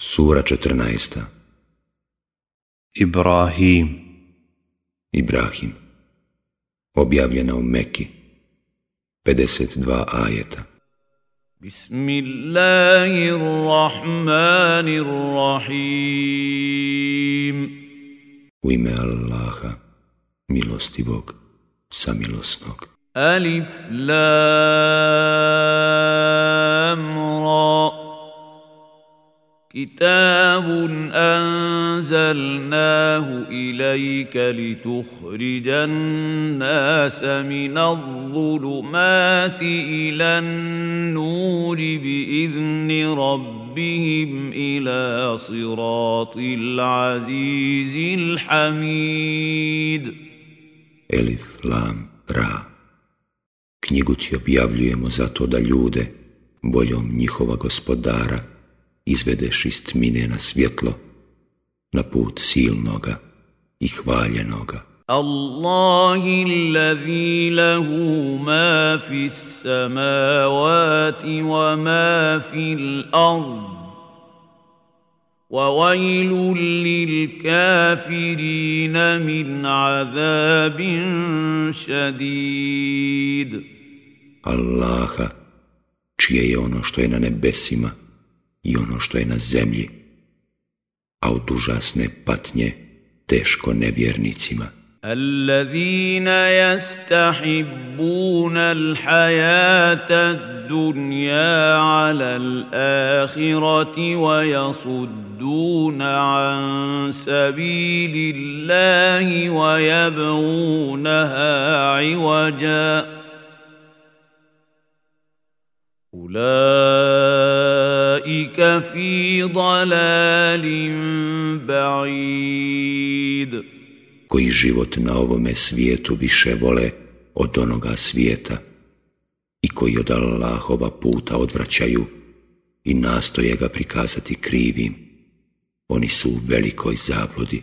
Sura 14. Ibrahim. Ibrahim. Objavljena u Meki 52 ajeta. Bismillahirrahmanirrahim. U ime Allaha, milostivog, samilosnog. Alif Lam Ra كتاب انزلناه اليك لتخرج الناس من الظلمات إلى النور باذن ربهم إلى صراط العزيز الحميد Elif, Lam, Ra. Knjigu ti objavljujemo zato da ljude, voljom njihova gospodara, izvedeš iz tmine na svjetlo, na put silnoga i hvaljenoga. الله الذي له ما في السماوات وما في الارض وويل للكافرين من عذاب شديد Allaha, čije je ono što je na nebesima i ono što je na zemlji, a od užasne patnje teško nevjernicima. الذين يستحبون الحياة الدنيا على الآخرة ويصدون عن سبيل الله ويبغونها عوجاً Ulaika fi dalalin ba'id. Koji život na ovome svijetu više vole od onoga svijeta i koji od Allahova puta odvraćaju i nastoje ga prikazati krivim. Oni su u velikoj zabludi.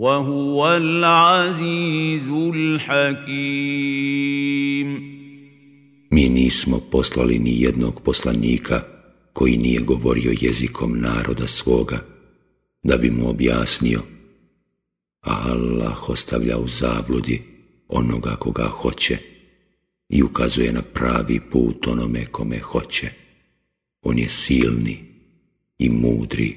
وهو العزيز الحكيم Mi nismo poslali ni jednog poslanika koji nije govorio jezikom naroda svoga, da bi mu objasnio, a Allah ostavlja u zabludi onoga koga hoće i ukazuje na pravi put onome kome hoće. On je silni i mudri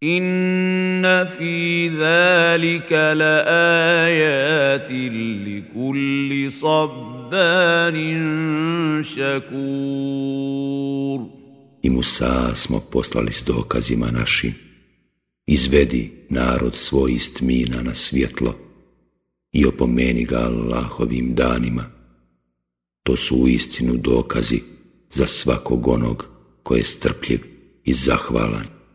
Inna fi zalika la ajatin li kulli šakur. I Musa smo poslali s dokazima našim. Izvedi narod svoj iz tmina na svjetlo i opomeni ga Allahovim danima. To su uistinu dokazi za svakog onog koji je strpljiv i zahvalan.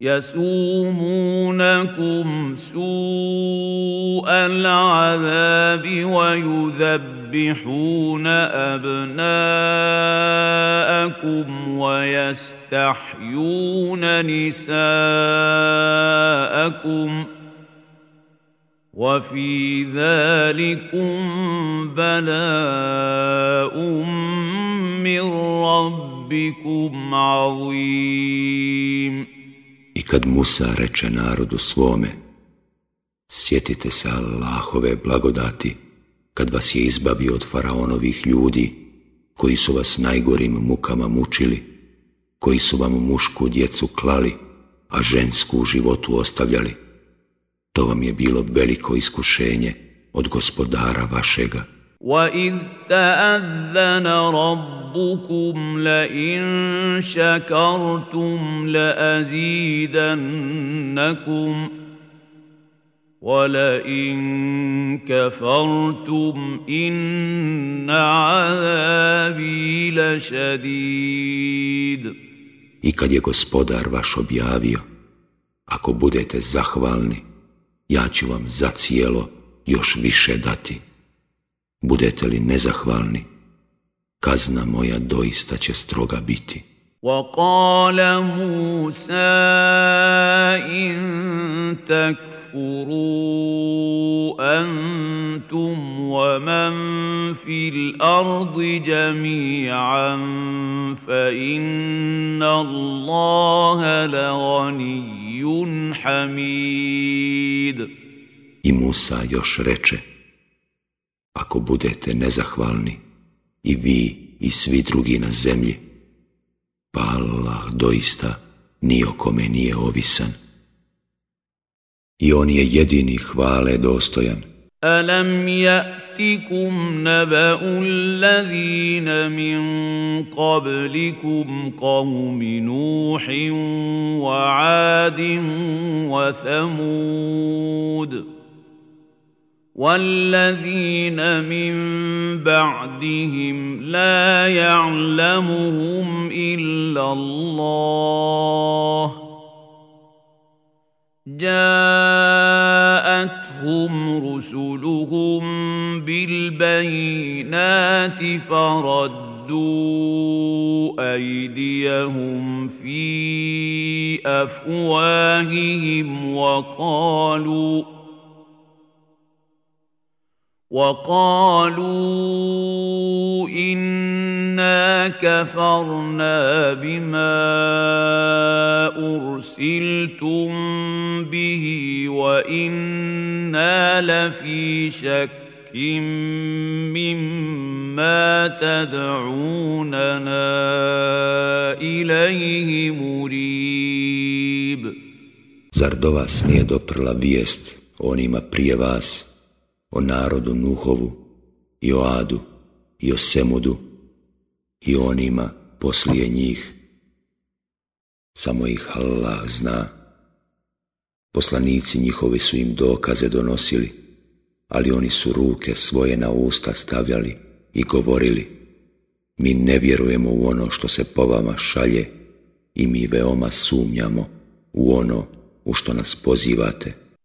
يسومونكم سوء العذاب ويذبحون ابناءكم ويستحيون نساءكم وفي ذلكم بلاء من ربكم عظيم kad Musa reče narodu svome, sjetite se Allahove blagodati, kad vas je izbavio od faraonovih ljudi, koji su vas najgorim mukama mučili, koji su vam mušku djecu klali, a žensku u životu ostavljali. To vam je bilo veliko iskušenje od gospodara vašega. وَإِذْ تَأَذَّنَ رَبُّكُمْ لَئِن شَكَرْتُمْ لَأَزِيدَنَّكُمْ وَلَئِن كَفَرْتُمْ إِنَّ عَذَابِي لَشَدِيدٌ I kad je gospodar vaš objavio, ako budete zahvalni, ja ću vam za cijelo još više dati. Budete li nezahvalni, kazna moja doista će stroga biti. وقال موسى إن تكفروا أنتم ومن في الأرض جميعا فإن الله لغني حميد I Musa još reče, ako budete nezahvalni, i vi i svi drugi na zemlji, pa Allah doista ni o kome nije ovisan. I on je jedini hvale dostojan. ألم يأتكم نبأ الذين من قبلكم قوم نوح وعاد وثمود والذين من بعدهم لا يعلمهم إلا الله جاءتهم رسلهم بالبينات فردوا أيديهم في أفواههم وقالوا وقالوا إنا كفرنا بما أرسلتم به وإنا لفي شك مما تدعوننا إليه مريب. Zar do vas nije doprla onima prije vas, o narodu Nuhovu, i o Adu, i o Semudu, i onima poslije njih. Samo ih Allah zna. Poslanici njihovi su im dokaze donosili, ali oni su ruke svoje na usta stavljali i govorili, mi ne vjerujemo u ono što se po vama šalje i mi veoma sumnjamo u ono u što nas pozivate.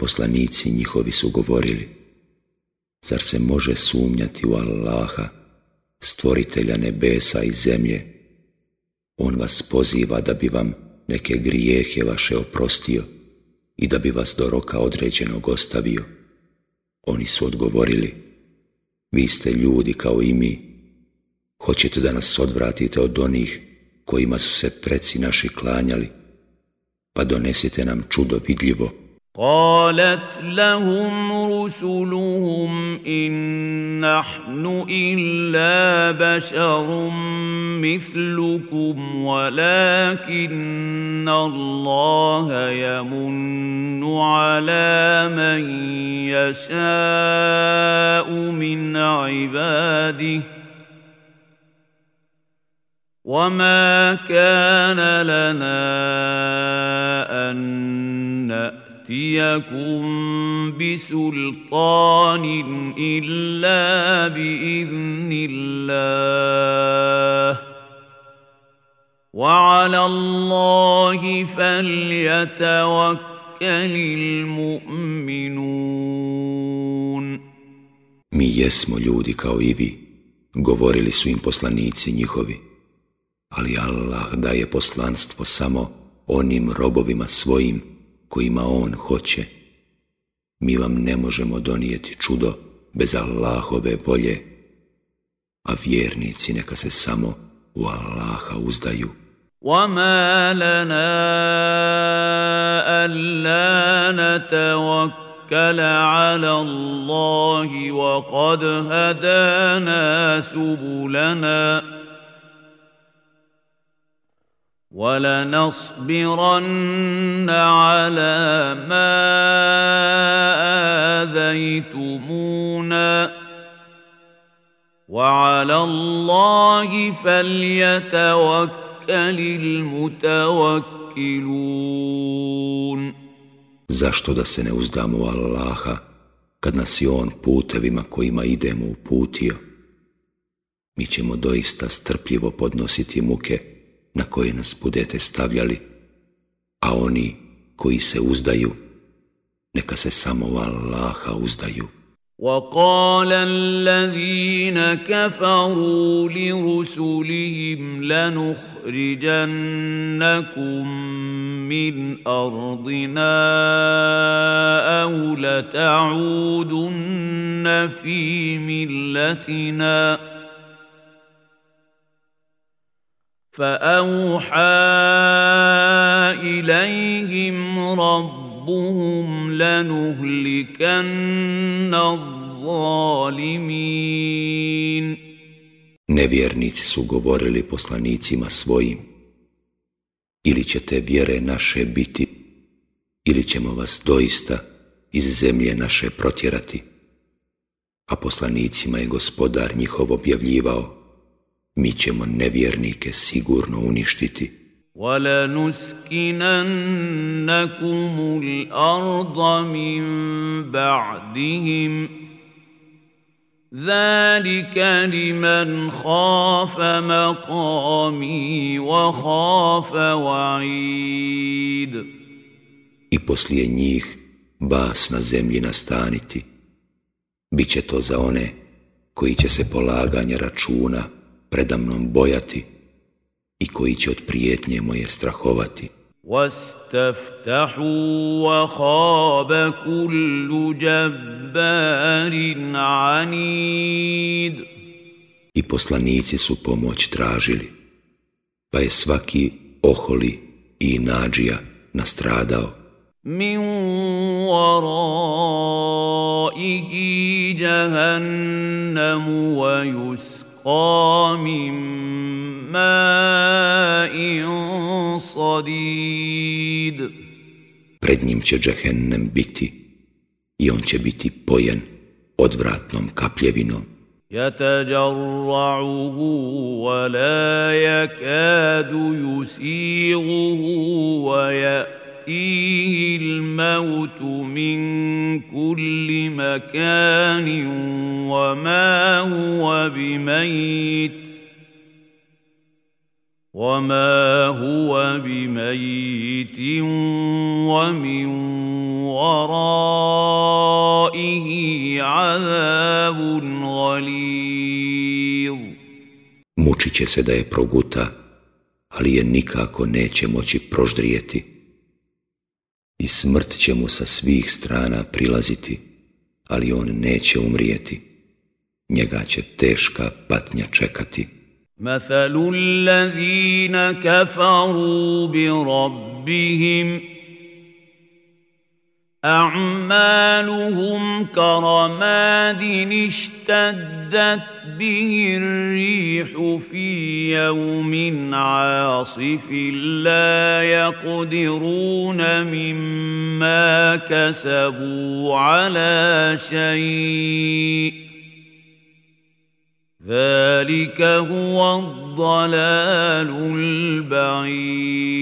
Poslanici njihovi su govorili, zar se može sumnjati u Allaha, stvoritelja nebesa i zemlje? On vas poziva da bi vam neke grijehe vaše oprostio i da bi vas do roka određenog ostavio. Oni su odgovorili, vi ste ljudi kao i mi, hoćete da nas odvratite od onih kojima su se preci naši klanjali, pa donesite nam čudo vidljivo قالت لهم رسلهم إن نحن إلا بشر مثلكم ولكن الله يمن على من يشاء من عباده وما كان لنا أن نأتي يأتيكم بسلطان إلا بإذن الله وعلى الله فليتوكل المؤمنون Mi jesmo ljudi kao i vi, govorili su im poslanici njihovi, ali Allah daje poslanstvo samo onim robovima svojim kojima on hoće. Mi vam ne možemo donijeti čudo bez Allahove volje, a vjernici neka se samo u Allaha uzdaju. وما لنا ألا نتوكل على الله وقد هدانا سبلنا ولنصبرن على ما آذيتمونا وعلى الله فليتوكل المتوكلون Zašto da se ne uzdamo u Allaha, kad nas je On putevima kojima idemo uputio? Mi ćemo doista strpljivo podnositi muke na koje nas budete stavljali, a oni koji se uzdaju, neka se samo Allaha uzdaju. وقال الذين كفروا لرسلهم لنخرجنكم من أرضنا أو لتعودن في ملتنا فأوحى إليهم ربهم لنهلكن الظالمين Nevjernici su govorili poslanicima svojim, ili ćete vjere naše biti, ili ćemo vas doista iz zemlje naše protjerati. A poslanicima je gospodar njihov objavljivao, mi ćemo nevjernike sigurno uništiti. وَلَنُسْكِنَنَّكُمُ الْأَرْضَ مِنْ بَعْدِهِمْ ذَلِكَ لِمَنْ خَافَ مَقَامِي وَخَافَ وَعِيدِ I poslije njih vas na zemlji nastaniti. Biće to za one koji će se polaganja računa predamnom bojati i koji će od prijetnje moje strahovati. واستفتحوا وخاب كل جبار عنيد I poslanici su pomoć tražili, pa je svaki oholi i nađija nastradao. من ورائه جهنم ويسقى من ماء صديد Pred njim će džehennem biti i on će biti pojen odvratnom kapljevinom. يتجرعه ولا يكاد يسيغه ويأتيه الموت من كل مكان وما هو بميت وما هو بميت ومن ورائه عذاب غليظ Mučit će se da je proguta, ali je nikako neće moći proždrijeti. i smrt će mu sa svih strana prilaziti, ali on neće umrijeti. Njega će teška patnja čekati. Mathalu allazina kafaru bi rabbihim أعمالهم كرماد اشتدت به الريح في يوم عاصف لا يقدرون مما كسبوا على شيء ذلك هو الضلال البعيد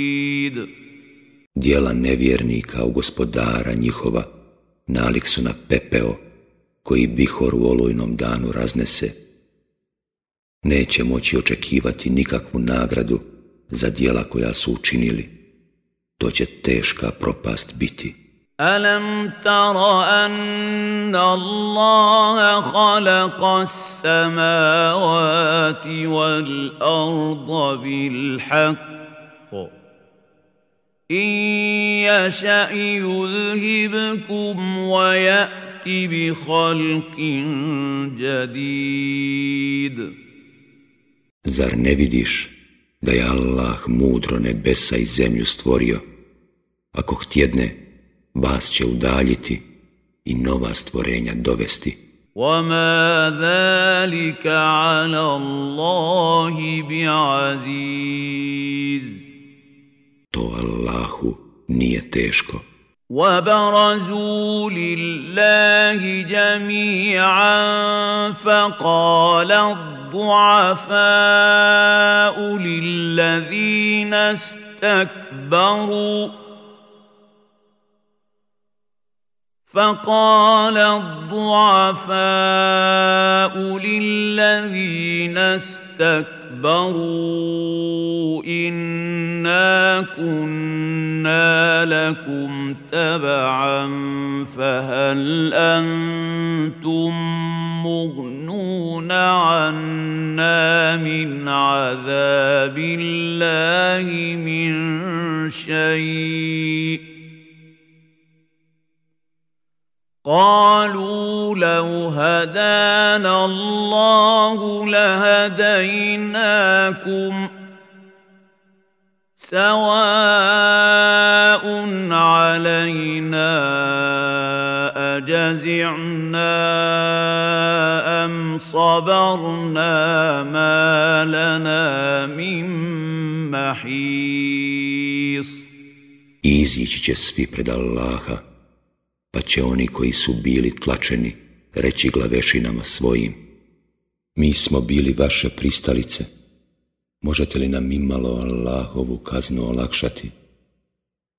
Dijela nevjernika u gospodara njihova nalik su na pepeo koji bihor u olujnom danu raznese. Neće moći očekivati nikakvu nagradu za dijela koja su učinili. To će teška propast biti. ألم تر أن الله خلق السماوات والأرض بالحق إن يشأ يذهبكم ويأت بخلق جديد Zar ne vidiš da je Allah mudro nebesa i zemlju stvorio? Ako htjedne, vas će udaljiti i nova stvorenja dovesti. وما ذلك على الله بعزيز To Allahu nije teško. وبرزوا لله جميعا فقال الضعفاء للذين استكبروا فقال الضعفاء للذين استكبروا انا كنا لكم تبعا فهل أنتم مغنون عنا من عذاب الله من شيء قالوا لو هدانا الله لهديناكم سواء علينا أجزعنا أم صبرنا ما لنا من محيص. Izići će svi pred pa će oni koji su bili tlačeni reći glavešinama svojim. Mi smo bili vaše pristalice, možete li nam imalo Allahovu kaznu olakšati?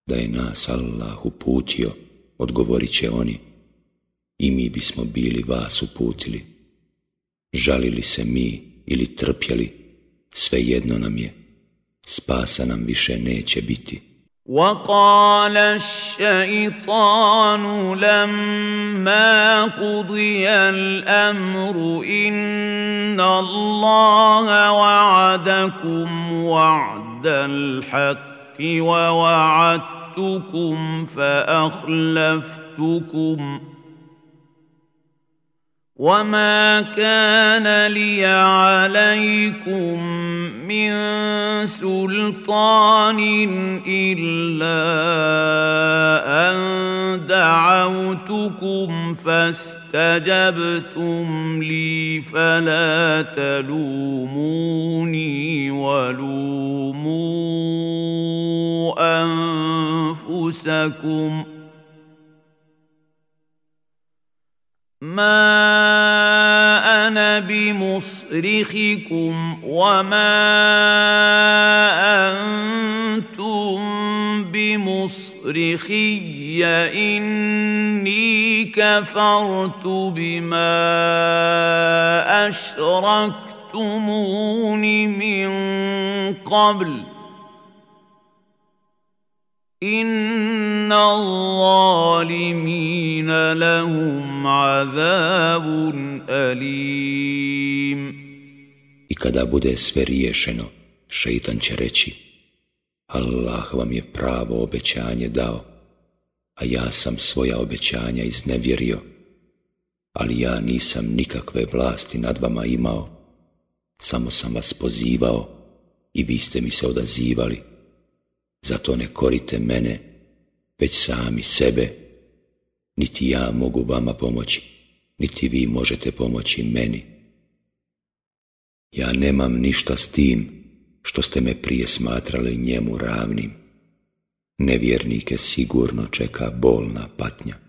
Da je nas Allah uputio, odgovorit će oni, i mi bismo bili vas uputili. Žalili se mi ili trpjeli, svejedno nam je, spasa nam više neće biti. وقال الشيطان لما قضي الأمر إن الله وعدكم وعد الحق ووعدتكم فأخلفتكم وما كان لي عليكم من سلطان الا ان دعوتكم فاستجبتم لي فلا تلوموني ولوموا انفسكم ما أنا بمصرخكم وما أنتم بمصرخي اني كفرت بما اشركتمون من قبل إن الظالمين لهم عذاب أليم I kada bude sve riješeno, šeitan će reći, Allah vam je pravo obećanje dao, a ja sam svoja obećanja iznevjerio, ali ja nisam nikakve vlasti nad vama imao, samo sam vas pozivao i vi ste mi se odazivali. Zato ne korite mene, već sami sebe niti ja mogu vama pomoći, niti vi možete pomoći meni. Ja nemam ništa s tim što ste me prije smatrali njemu ravnim. Nevjernike sigurno čeka bolna patnja.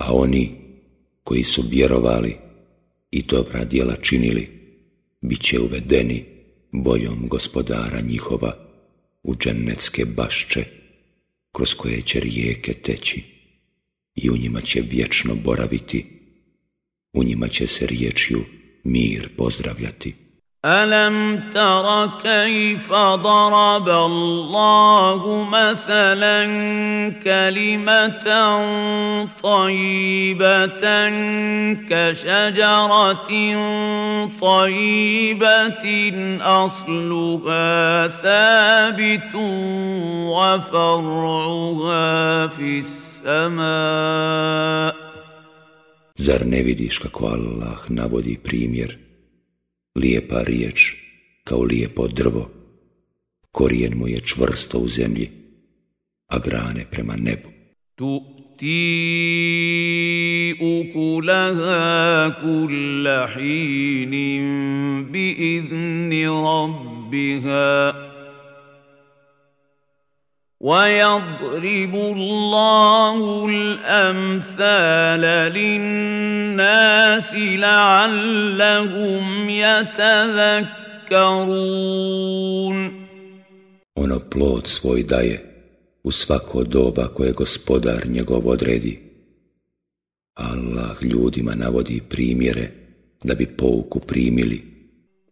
a oni koji su vjerovali i dobra djela činili, bit će uvedeni voljom gospodara njihova u džennetske bašče, kroz koje će rijeke teći i u njima će vječno boraviti, u njima će se riječju mir pozdravljati. ألم تر كيف ضرب الله مثلا كلمة طيبة كشجرة طيبة أصلها ثابت وفرعها في السماء Zar ne vidiš kako Allah navodi primjer lijepa riječ kao lijepo drvo, korijen mu je čvrsto u zemlji, a grane prema nebu. Tu ti ukulaha kulla hinin bi izni rabbiha ويضرب الله الامثال للناس لعلهم يتذكرون ono plod svoj daje u svako doba koje gospodar njegov odredi. Allah ljudima navodi primjere da bi pouku primili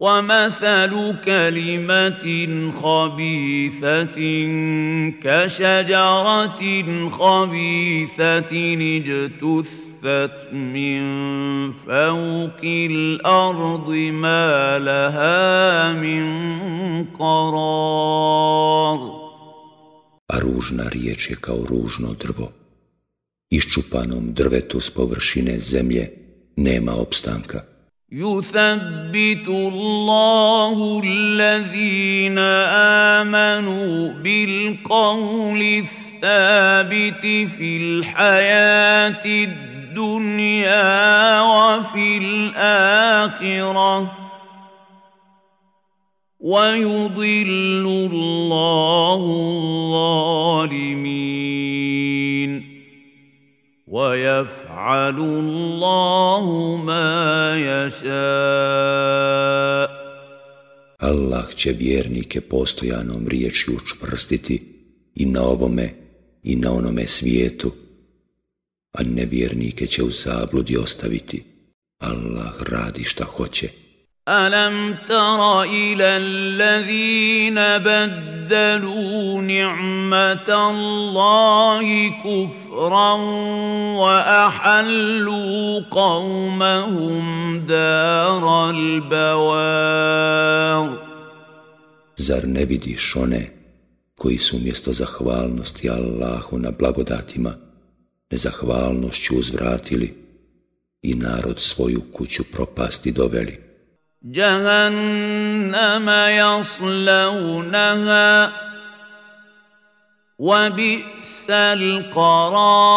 ومثل كلمة خبيثة كشجرة خبيثة اجتثت من فوق الأرض ما لها من قرار A ružna riječ je kao ružno drvo. Iščupanom drvetu s površine zemlje nema opstanka. يثبت الله الذين آمنوا بالقول الثابت في الحياة الدنيا وفي الآخرة. ويضل الله الظالمين. ويفعل الله ما يشاء Allah će vjernike postojanom riječju učvrstiti i na ovome i na onome svijetu, a nevjernike će u zabludi ostaviti. Allah radi šta hoće. ألم تر إلى الذين بدلوا نعمة الله كفرا وأحلوا قومهم دار البوار Zar ne vidiš one koji su umjesto zahvalnosti Allahu na blagodatima nezahvalnošću uzvratili i narod svoju kuću propasti doveli? جهنم يصلونها وبئس القرار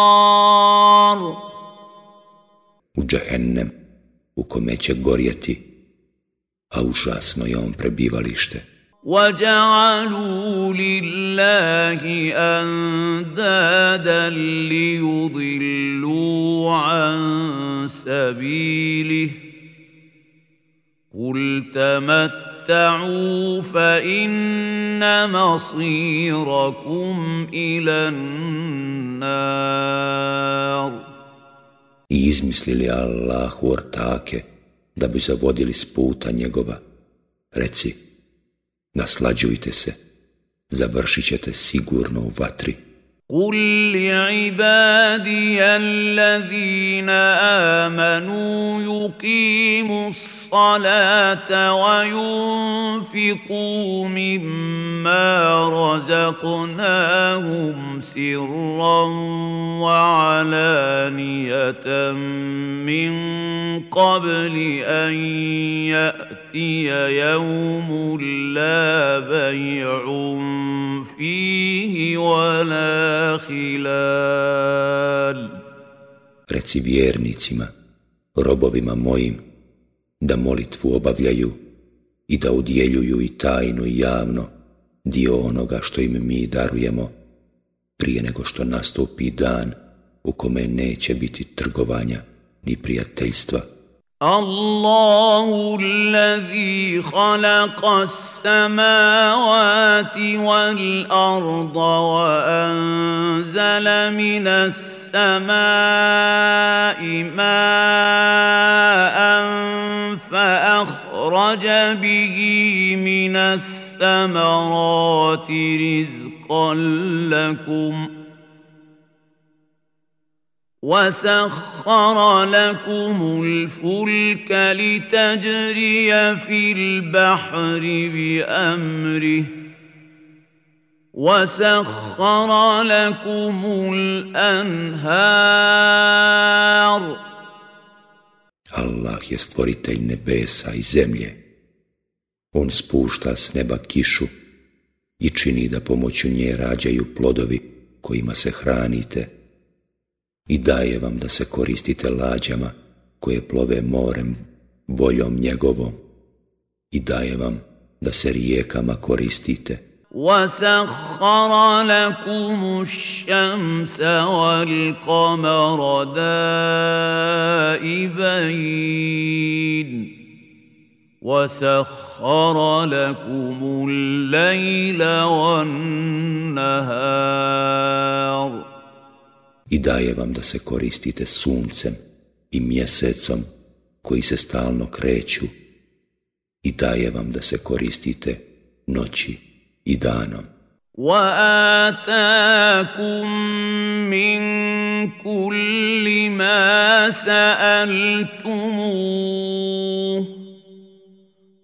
u džehennem u kome će gorjeti, a užasno je on prebivalište. وجعلوا لله أندادا ليضلوا عن سبيله قل تمتعوا فإن مصيركم إلى النار I izmislili Allahu ortake da bi zavodili s puta njegova. Reci, naslađujte se, završit ćete sigurno u vatri. قل لعبادي الذين آمنوا يقيموا الصلاة وينفقوا مما رزقناهم سرا وعلانية من قبل أن يأتي يوم لا بيع فيه ولا خلال. Reci vjernicima, robovima mojim, da molitvu obavljaju i da udjeljuju i tajno i javno dio onoga što im mi darujemo, prije nego što nastupi dan u kome neće biti trgovanja ni prijateljstva. الله الذي خلق السماوات والأرض وأنزل من السماء ماء فأخرج به من الثمرات رزقا لكم ۖ وسخر لكم الفلك لتجري في البحر بأمره وسخر لكم الانهار Allah je stvoritelj nebesa i zemlje. On spušta s neba kišu i čini da pomoću nje rađaju plodovi kojima se hranite i daje vam da se koristite lađama koje plove morem voljom njegovom i daje vam da se rijekama koristite. وسخر لكم الشمس والقمر دائبين وسخر لكم الليل والنهار i daje vam da se koristite suncem i mjesecom koji se stalno kreću i daje vam da se koristite noći i danom. وآتاكم من كل ما سألتموه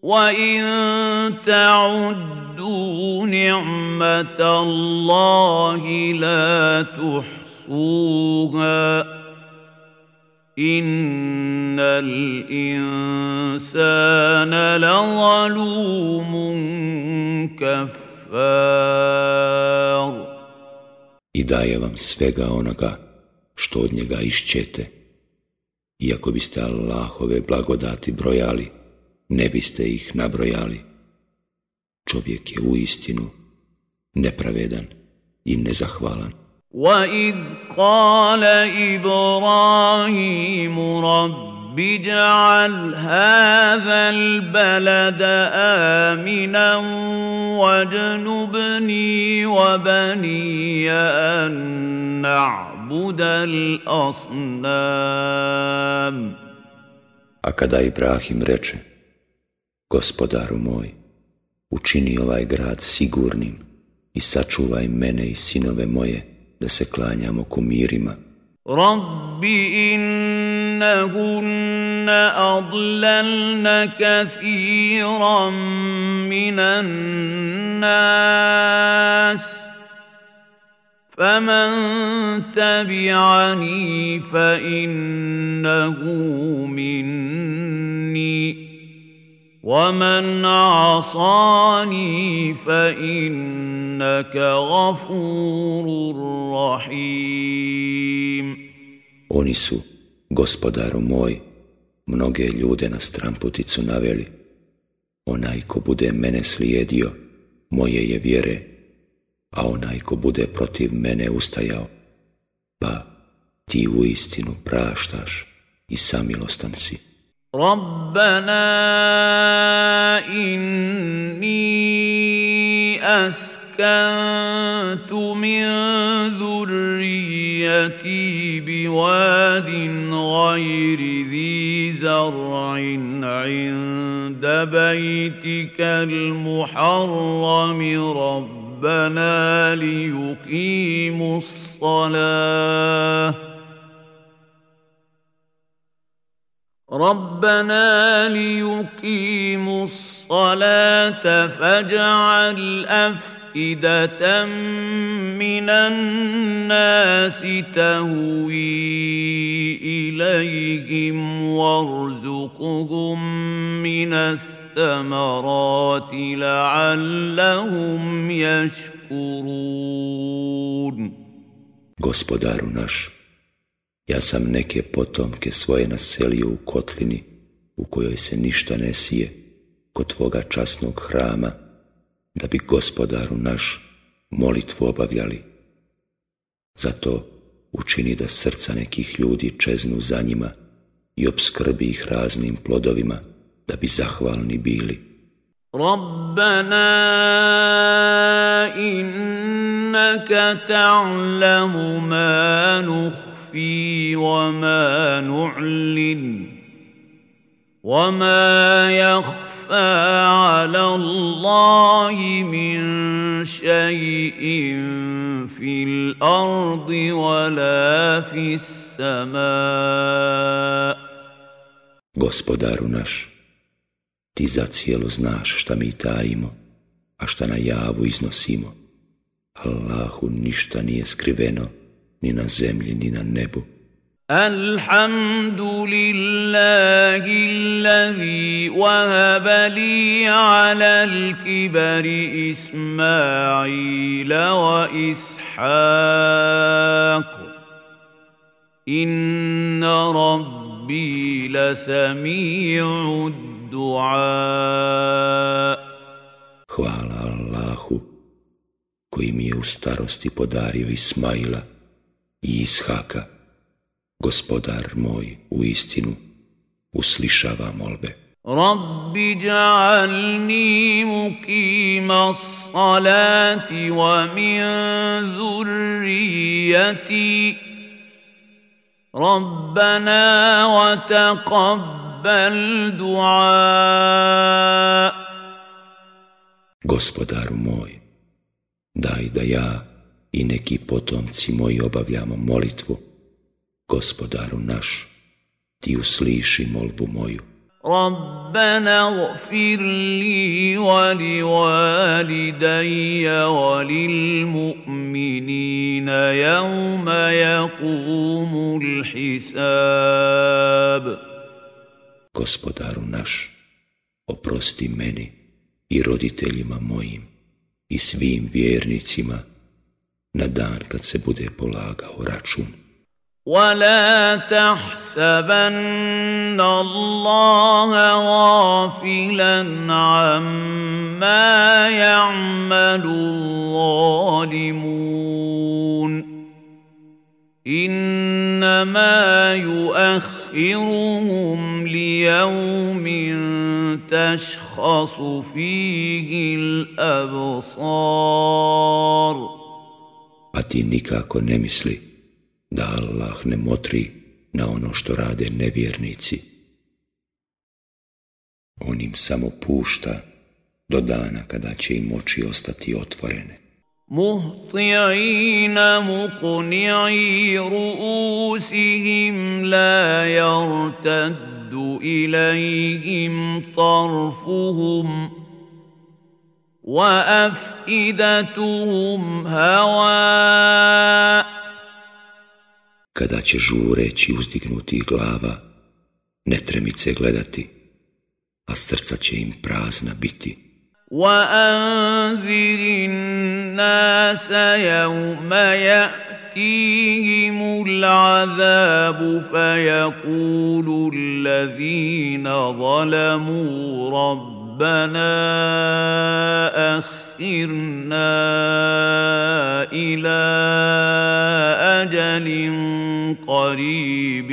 وإن تعدوا نعمة الله لا تحصوها يحصوها إن الإنسان لظلوم كفار I daje vam svega onoga što od njega išćete. Iako biste Allahove blagodati brojali, ne biste ih nabrojali. Čovjek je u istinu nepravedan i nezahvalan. واذ قال ابراهيم رب اجعل هذا البلد امنا واجنبني وبني ان نعبد الاصنام A kada Ibrahim reče, gospodaru moj, učini ovaj grad sigurnim i sačuvaj mene i sinove moje, da se klanjamo kumirima. Rabbi إنهن أضللن كثيرا من الناس فمن تبعني فإنه مني ومن عصاني فإنك غفور رحيم Oni gospodaru moj, mnoge ljude na stramputicu naveli. Onaj ko bude mene slijedio, moje je vjere, a onaj ko bude protiv mene ustajao, pa ti u istinu praštaš i samilostan si. Rabbana inni askantum ذريتي بواد غير ذي زرع عند بيتك المحرم. رب ربنا ليقيموا الصلاة. ربنا ليقيموا الصلاة فاجعل أفئدة من الناس تهوي إليهم وارزقهم من الثمرات لعلهم يشكرون Gospodaru naš, ja sam neke potomke svoje naselio u kotlini u kojoj se ništa ne sije, kod tvoga časnog hrama, da bi gospodaru naš molitvu obavljali. Zato učini da srca nekih ljudi čeznu za njima i obskrbi ih raznim plodovima da bi zahvalni bili. Rabbana innaka ta'lamu ma nuhfi wa ma nu'lin wa ma يخفى على الله من شيء في الأرض ولا في السماء Gospodaru naš, ti zacijelo znaš šta mi tajimo, a šta na javu iznosimo. Allahu ništa nije skriveno, ni na zemlji, ni na nebu. الحمد لله الذي وهب لي على الكبر إسماعيل وإسحاق إن ربي لسميع الدعاء Hvala Allahu koji mi je u starosti podario Ismaila i Ishaka. Gospodar moj, u istinu, uslišava molbe. Rabbi ja'alni mukima salati wa min zurrijati. Rabbana wa taqabbal du'a. Gospodaru moj, daj da ja i neki potomci moji obavljamo molitvu Gospodaru naš, ti usliši molbu moju. ربنا اغفر لي ولوالدي وللمؤمنين يوم يقوم الحساب Gospodaru naš, oprosti meni i roditeljima mojim i svim vjernicima na dan kad se bude polagao račun. ولا تحسبن الله غافلا عما يعمل الظالمون انما يؤخرهم ليوم تشخص فيه الابصار A ti nikako da Allah ne motri na ono što rade nevjernici. On im samo pušta do dana kada će im oči ostati otvorene. مهطعين مقنعي رؤوسهم لا يرتد اليهم طرفهم وافئدتهم هواء Kada će žureći uzdignuti glava, netremice gledati, a srca će im prazna biti. وأنذر الناس يوم يأتيهم العذاب فيقول الذين ظلموا ربنا أخرنا إلى أجل قريب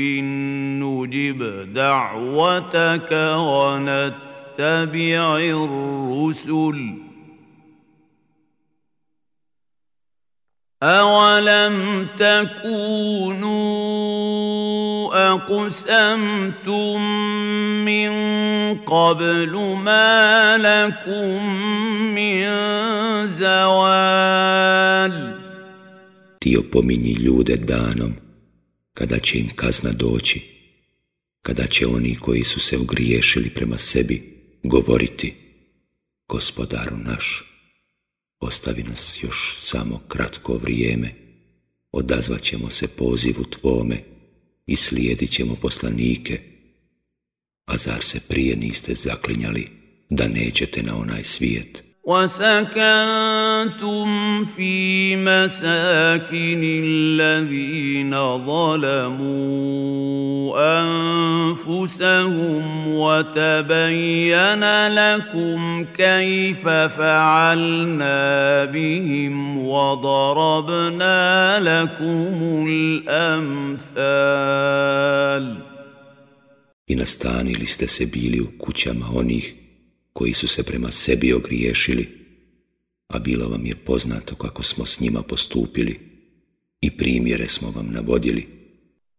نجب دعوتك ونتبع نتبع الرسل. أولم تكونوا أقسمتم من قبل ما لكم من زوال Ti opominji ljude danom, kada će im kazna doći, kada će oni koji su se ugriješili prema sebi govoriti, gospodaru naš, ostavi nas još samo kratko vrijeme, odazvat ćemo se pozivu tvome i slijedit ćemo poslanike, a zar se prije niste zaklinjali da nećete na onaj svijet? وسكنتم في مساكن الذين ظلموا أنفسهم وتبين لكم كيف فعلنا بهم وضربنا لكم الأمثال. I nastanili ste se bili u koji su se prema sebi ogriješili, a bilo vam je poznato kako smo s njima postupili i primjere smo vam navodili.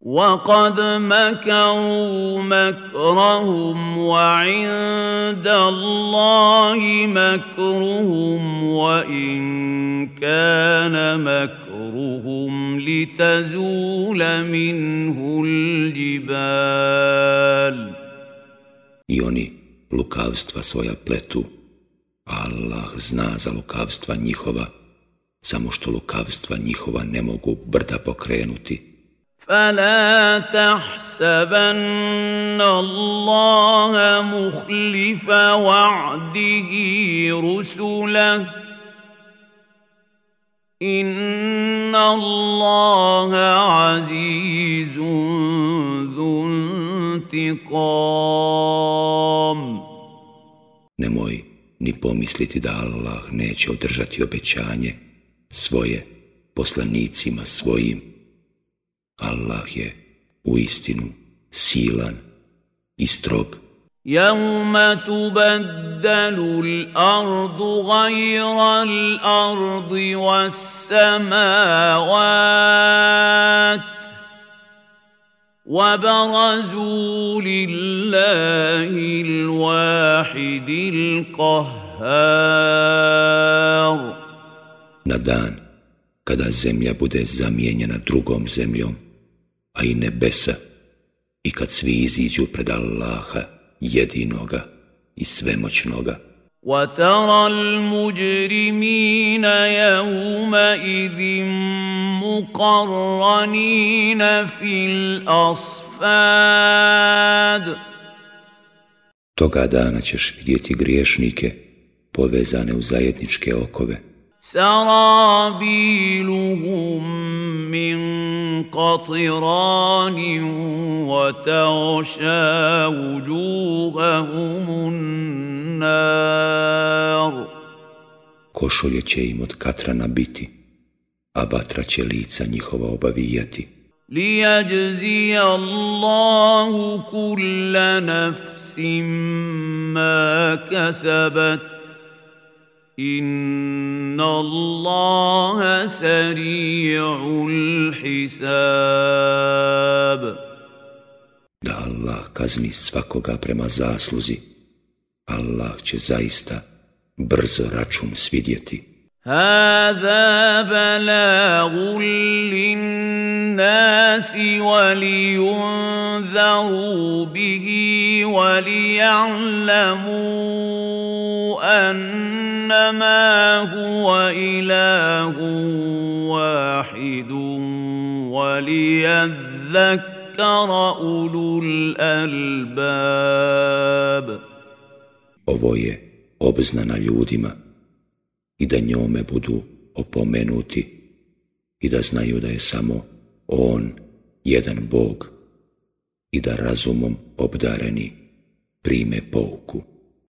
وقد مكروا مكرهم وعند الله مكرهم وإن كان مكرهم لتزول منه الجبال I oni lukavstva svoja pletu, Allah zna za lukavstva njihova, samo što lukavstva njihova ne mogu brda pokrenuti. فلا تحسبن الله مخلف وعده رسله ان الله عزيز ذو انتقام Nemoj ni pomisliti da Allah neće održati obećanje svoje poslanicima svojim. Allah je u istinu silan i strog. يوم تبدل الارض غير الارض والسماوات وبرزوا لله الواحد القهار Na dan kada zemlja bude zamijenjena drugom zemljom, a i nebesa, i kad svi iziđu pred Allaha jedinoga i svemoćnoga, وترى المجرمين يومئذ مقرنين في الاصفاد toga dana ćeš vidjeti griješnike povezane u zajedničke okove, سرابيلهم من قطران وتغشى وجوههم النار košulje će im od katrana biti, a vatra će lica njihova obavijati, ليجزي الله كل نفس ما كسبت ان الله سريع الحساب da Allah kazni svakoga prema zasluzi. Allah će zaista brzo račun svidjeti. هذا بلاغ للناس ولينذروا به وليعلموا انما هو اله واحد وليذكر اولو الالباب Ovo je obznana ljudima i da njome budu opomenuti i da znaju da je samo On jedan Bog i da razumom obdareni prime pouku.